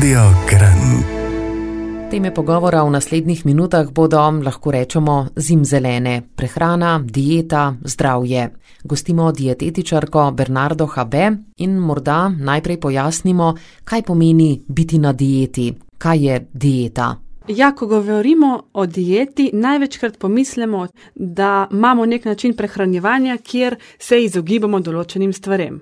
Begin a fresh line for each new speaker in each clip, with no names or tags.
Radio Kran.
Teme pogovora v naslednjih minutah bodo, lahko rečemo, zimzelene: prehrana, dieta, zdravje. Gostimo dietetičarko Bernardo Habe in morda najprej pojasnimo, kaj pomeni biti na dieti. Kaj je dieta?
Ja, ko govorimo o dieti, največkrat pomislimo, da imamo nek način prehranjevanja, kjer se izogibamo določenim stvarem.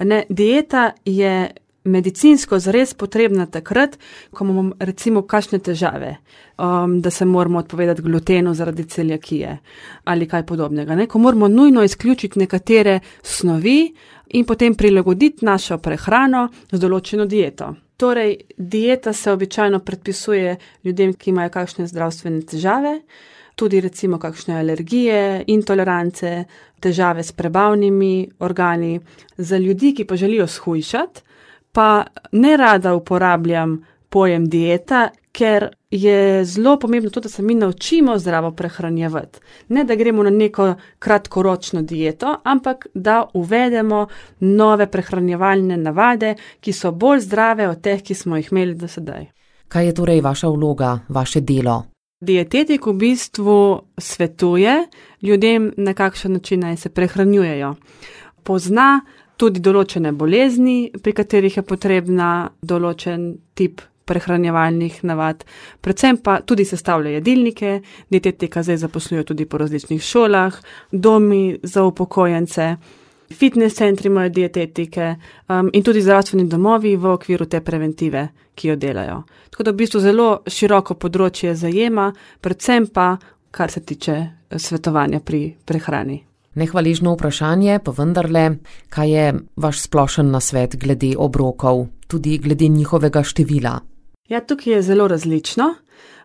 Ne, dieta je medicinsko zares potrebna takrat, ko imamo recimo kakšne težave, um, da se moramo odpovedati glutenu zaradi celjakije ali kaj podobnega. Ne? Ko moramo nujno izključiti nekatere snovi in potem prilagoditi našo prehrano z določeno dieto. Torej, dieta se običajno predpisuje ljudem, ki imajo kakšne zdravstvene težave, tudi recimo kakšne alergije, intolerance, težave s prebavnimi organi. Za ljudi, ki pa želijo shujšati, pa ne rada uporabljam pojem dieta, ker je zelo pomembno to, da se mi naučimo zdravo prehranjevati. Ne da gremo na neko kratkoročno dieto, ampak da uvedemo nove prehranjevalne navade, ki so bolj zdrave od teh, ki smo jih imeli do sedaj.
Kaj je torej vaša vloga, vaše delo?
Dietetik v bistvu svetuje ljudem, na kakšen način naj se prehranjujejo. Pozna tudi določene bolezni, pri katerih je potrebna določen tip prehranjevalnih navad, predvsem pa tudi sestavlja jedilnike, dietetika zdaj zaposlujejo tudi po različnih šolah, domi za upokojence, fitness centri imajo dietetike um, in tudi zdravstveni domovi v okviru te preventive, ki jo delajo. Tako da v bistvu zelo široko področje zajema, predvsem pa kar se tiče svetovanja pri prehrani.
Nehvaližno vprašanje, pa vendarle, kaj je vaš splošen nasvet glede obrokov, tudi glede njihovega števila?
Ja, tukaj je zelo različno.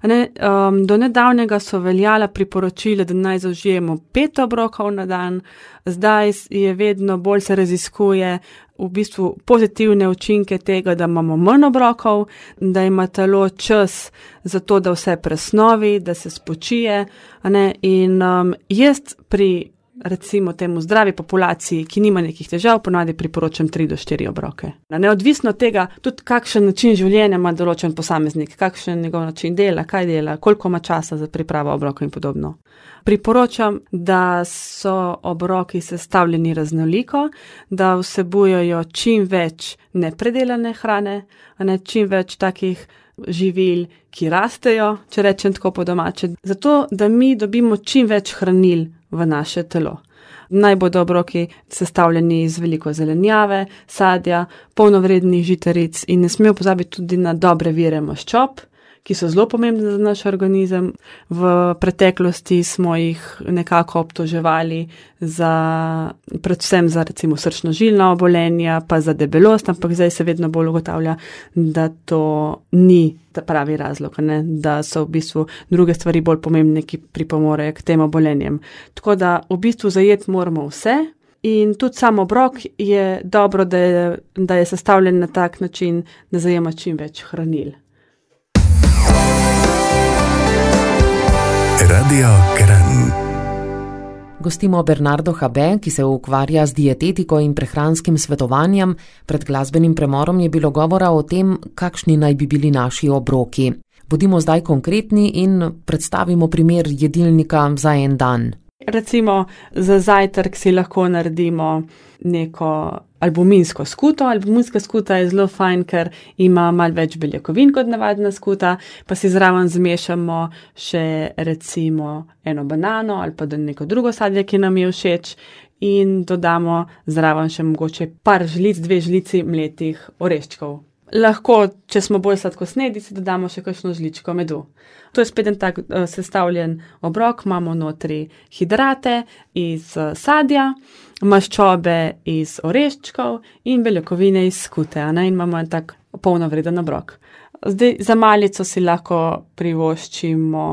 Ne, um, do nedavnega so veljala priporočila, da naj zaužijemo pet obrokov na dan, zdaj je vedno bolj se raziskuje v bistvu pozitivne učinke tega, da imamo manj obrokov, da ima telo čas za to, da vse presnovi, da se spočije. Ne, in um, jaz pri recimo temu zdravi populaciji, ki nima nekih težav, ponavadi priporočam 3 do 4 obroke. Neodvisno od tega, tudi kakšen način življenja ima določen posameznik, kakšen njegov način dela, kaj dela, koliko ima časa za pripravo obrokov in podobno. Priporočam, da so obroki sestavljeni raznoliko, da vsebujejo čim več nepredelane hrane, ne čim več takih živil, ki rastejo, če rečem tako po domače, zato da mi dobimo čim več hranil v naše telo. Naj bodo obroki sestavljeni iz veliko zelenjave, sadja, polnovrednih žitaric in ne smemo pozabiti tudi na dobre vire maščob, ki so zelo pomembne za naš organizem. V preteklosti smo jih nekako obtoževali za, predvsem za recimo srčno-žilna obolenja, pa za debelost, ampak zdaj se vedno bolj ugotavlja, da to ni pravi razlog, ne? da so v bistvu druge stvari bolj pomembne, ki pripomorejo k tem obolenjem. Tako da v bistvu zajet moramo vse. In tudi sam obrok je dobro, da je, da je sestavljen na tak način, da zajema čim več hranil.
Radio Kran.
Gostimo Bernardo Habe, ki se ukvarja z dietetiko in prehranskim svetovanjem. Pred glasbenim premorom je bilo govora o tem, kakšni naj bi bili naši obroki. Bodimo zdaj konkretni in predstavimo primer jedilnika za en dan.
Recimo za zajtrk si lahko naredimo neko albuminsko skuto. Albuminska skuta je zelo fajn, ker ima malo več beljakovin kot navadna skuta, pa si zraven zmešamo še recimo eno banano ali pa neko drugo sadje, ki nam je všeč. In dodamo zraven še mogoče par žlic, dve žlici mletih oreščkov. Lahko, če smo bolj sladkosnedi, si dodamo še kakšno žličko medu. To je spet en tak uh, sestavljen obrok, imamo notri hidrate iz uh, sadja, maščobe iz oreščkov in beljakovine iz skute, in imamo en tak polnovreden obrok. Zdaj za malico si lahko privoščimo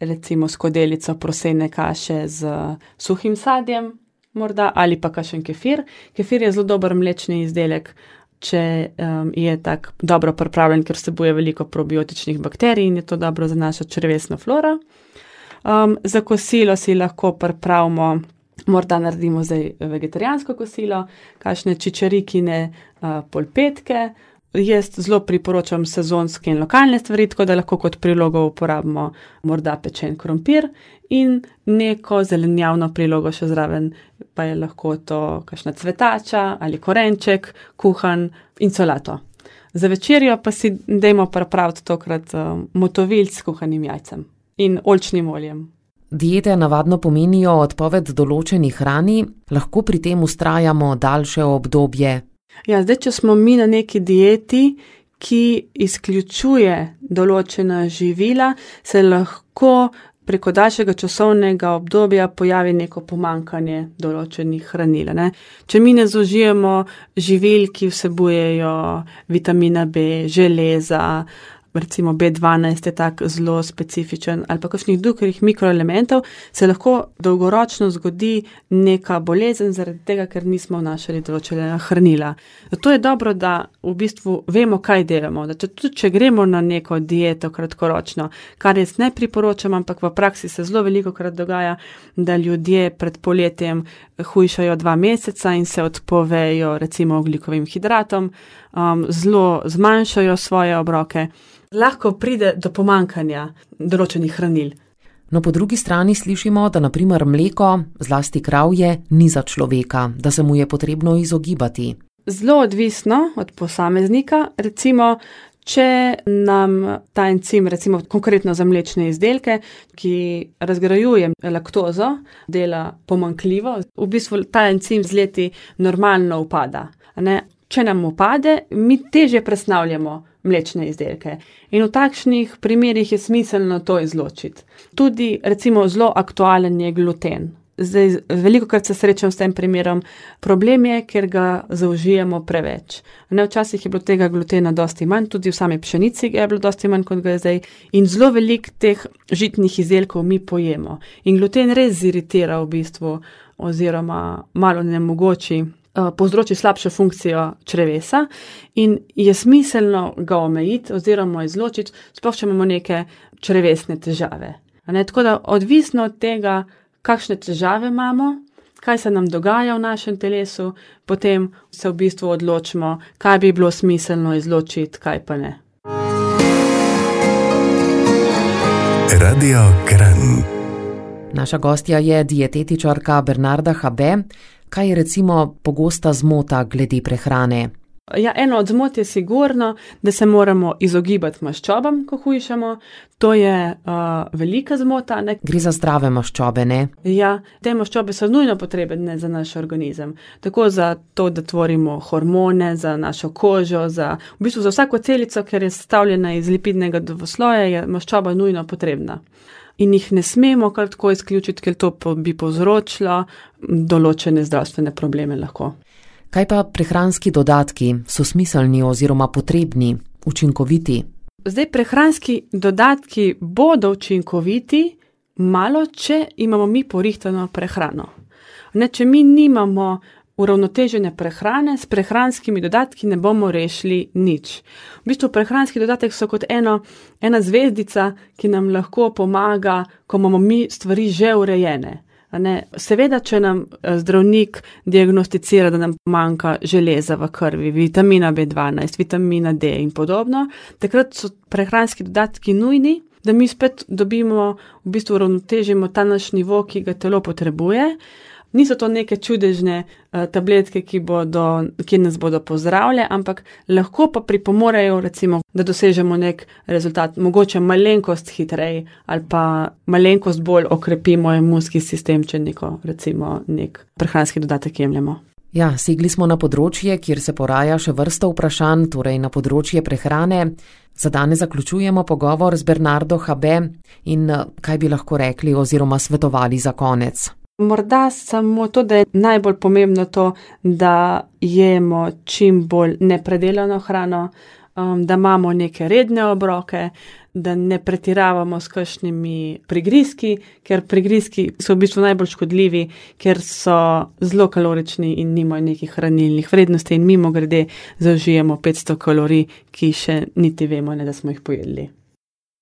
recimo skodelico prosene kaše z suhim sadjem, morda ali pa kakšen kefir. Kefir je zelo dober mlečni izdelek, če um, je tako dobro pripravljen, ker vsebuje veliko probiotičnih bakterij in je to dobro za našo črvesno floro. Um, za kosilo si lahko pripravimo, morda naredimo zdaj vegetarijansko kosilo, kakšne čičarikine, uh, polpetke, Jaz zelo priporočam sezonske in lokalne stvari, tako da lahko kot prilogo uporabimo morda pečen krompir in neko zelenjavno prilogo še zraven, pa je lahko to kakšna cvetača ali korenček, kuhan in solato. Za večerjo pa si dajmo pripraviti tokrat uh, motovilj s kuhanim jajcem in olčnim oljem.
Diete navadno pomenijo odpoved določeni hrani, lahko pri tem ustrajamo daljše obdobje.
Ja, zdaj, če smo mi na neki dieti, ki izključuje določena živila, se lahko preko daljšega časovnega obdobja pojavi neko pomankanje določenih hranil. Ne? Če mi ne zožijemo živil, ki vsebujejo vitamina B, železa, recimo B12 je tak zelo specifičen, ali pa kakšnih drugih mikroelementov, se lahko dolgoročno zgodi neka bolezen zaradi tega, ker nismo vnašali določenega hranila. Zato je dobro, da v bistvu vemo, kaj delamo. Da če, tudi če gremo na neko dieto kratkoročno, kar jaz ne priporočam, ampak v praksi se zelo veliko krat dogaja, da ljudje pred poletjem hujšajo dva meseca in se odpovejo recimo oglikovim hidratom, um, zelo zmanjšajo svoje obroke lahko pride do pomankanja določenih hranil.
No, po drugi strani slišimo, da naprimer mleko, zlasti kravje, ni za človeka, da se mu je potrebno izogibati.
Zelo odvisno od posameznika, recimo. Če nam ta encim, recimo konkretno za mlečne izdelke, ki razgrajuje laktozo, dela pomankljivo, v bistvu ta encim z leti normalno upada. Če nam upade, mi teže presnavljamo mlečne izdelke. In v takšnih primerjih je smiselno to izločiti. Tudi, recimo, zelo aktualen je gluten. Zdaj, veliko krat se srečam s tem primerom. Problem je, ker ga zaužijemo preveč. Ne, včasih je bilo tega glutena dosti manj, tudi v sami pšenici je bilo dosti manj, kot ga je zdaj. In zelo velik teh žitnih izdelkov mi pojemo. In gluten res ziritira v bistvu, oziroma malo ne mogoči Eh, povzroči slabšo funkcijo črevesa in je smiselno ga omejiti oziroma izločiti, sploh če imamo neke črevesne težave. Ne, tako da odvisno od tega, kakšne težave imamo, kaj se nam dogaja v našem telesu, potem se v bistvu odločimo, kaj bi bilo smiselno izločiti, kaj pa ne.
Radio Kran.
Naša gostja je dietetičarka Bernarda Habe, kaj je recimo pogosta zmota glede prehrane?
Ja, eno od zmot je sigurno, da se moramo izogibati maščobam, ko hujšamo. To je uh, velika zmota. Ne?
Gre za zdrave maščobe, ne?
Ja, te maščobe so nujno potrebne za naš organizem. Tako za to, da tvorimo hormone, za našo kožo, za, v bistvu za vsako celico, ker je sestavljena iz lipidnega dovosloja, je maščoba nujno potrebna in jih ne smemo kar tako izključiti, ker to bi povzročilo določene zdravstvene probleme. Lahko.
Kaj pa prehranski dodatki so smiselni oziroma potrebni, učinkoviti?
Zdaj, prehranski dodatki bodo učinkoviti, malo če imamo mi porihtano prehrano. Ne, če mi nimamo uravnotežene prehrane, s prehranskimi dodatki ne bomo rešili nič. V bistvu prehranski dodatek so kot eno, ena zvezdica, ki nam lahko pomaga, ko imamo mi stvari že urejene. Seveda, če nam eh, zdravnik diagnosticira, da nam manjka železa v krvi, vitamina B12, vitamina D in podobno, takrat so prehranski dodatki nujni, da mi spet dobimo, v bistvu uravnotežimo ta naš nivo, ki ga telo potrebuje niso to neke čudežne uh, tabletke, ki, bodo, ki nas bodo pozdravljale, ampak lahko pa pripomorejo, recimo, da dosežemo nek rezultat, mogoče malenkost hitreje ali pa malenkost bolj okrepimo imunski sistem, če neko, recimo, nek prehranski dodatek jemljemo.
Ja, segli smo na področje, kjer se poraja še vrsta vprašanj, torej na področje prehrane. Za danes zaključujemo pogovor z Bernardo Habe in eh, kaj bi lahko rekli oziroma svetovali za konec.
Morda samo to, da je najbolj pomembno to, da jemo čim bolj nepredelano hrano, um, da imamo neke redne obroke, da ne pretiravamo s kakšnimi prigrizki, ker prigrizki so v bistvu najbolj škodljivi, ker so zelo kalorični in nimajo nekih hranilnih vrednosti in mimo grede zaužijemo 500 kalorij, ki še niti vemo, ne, da smo jih pojedli.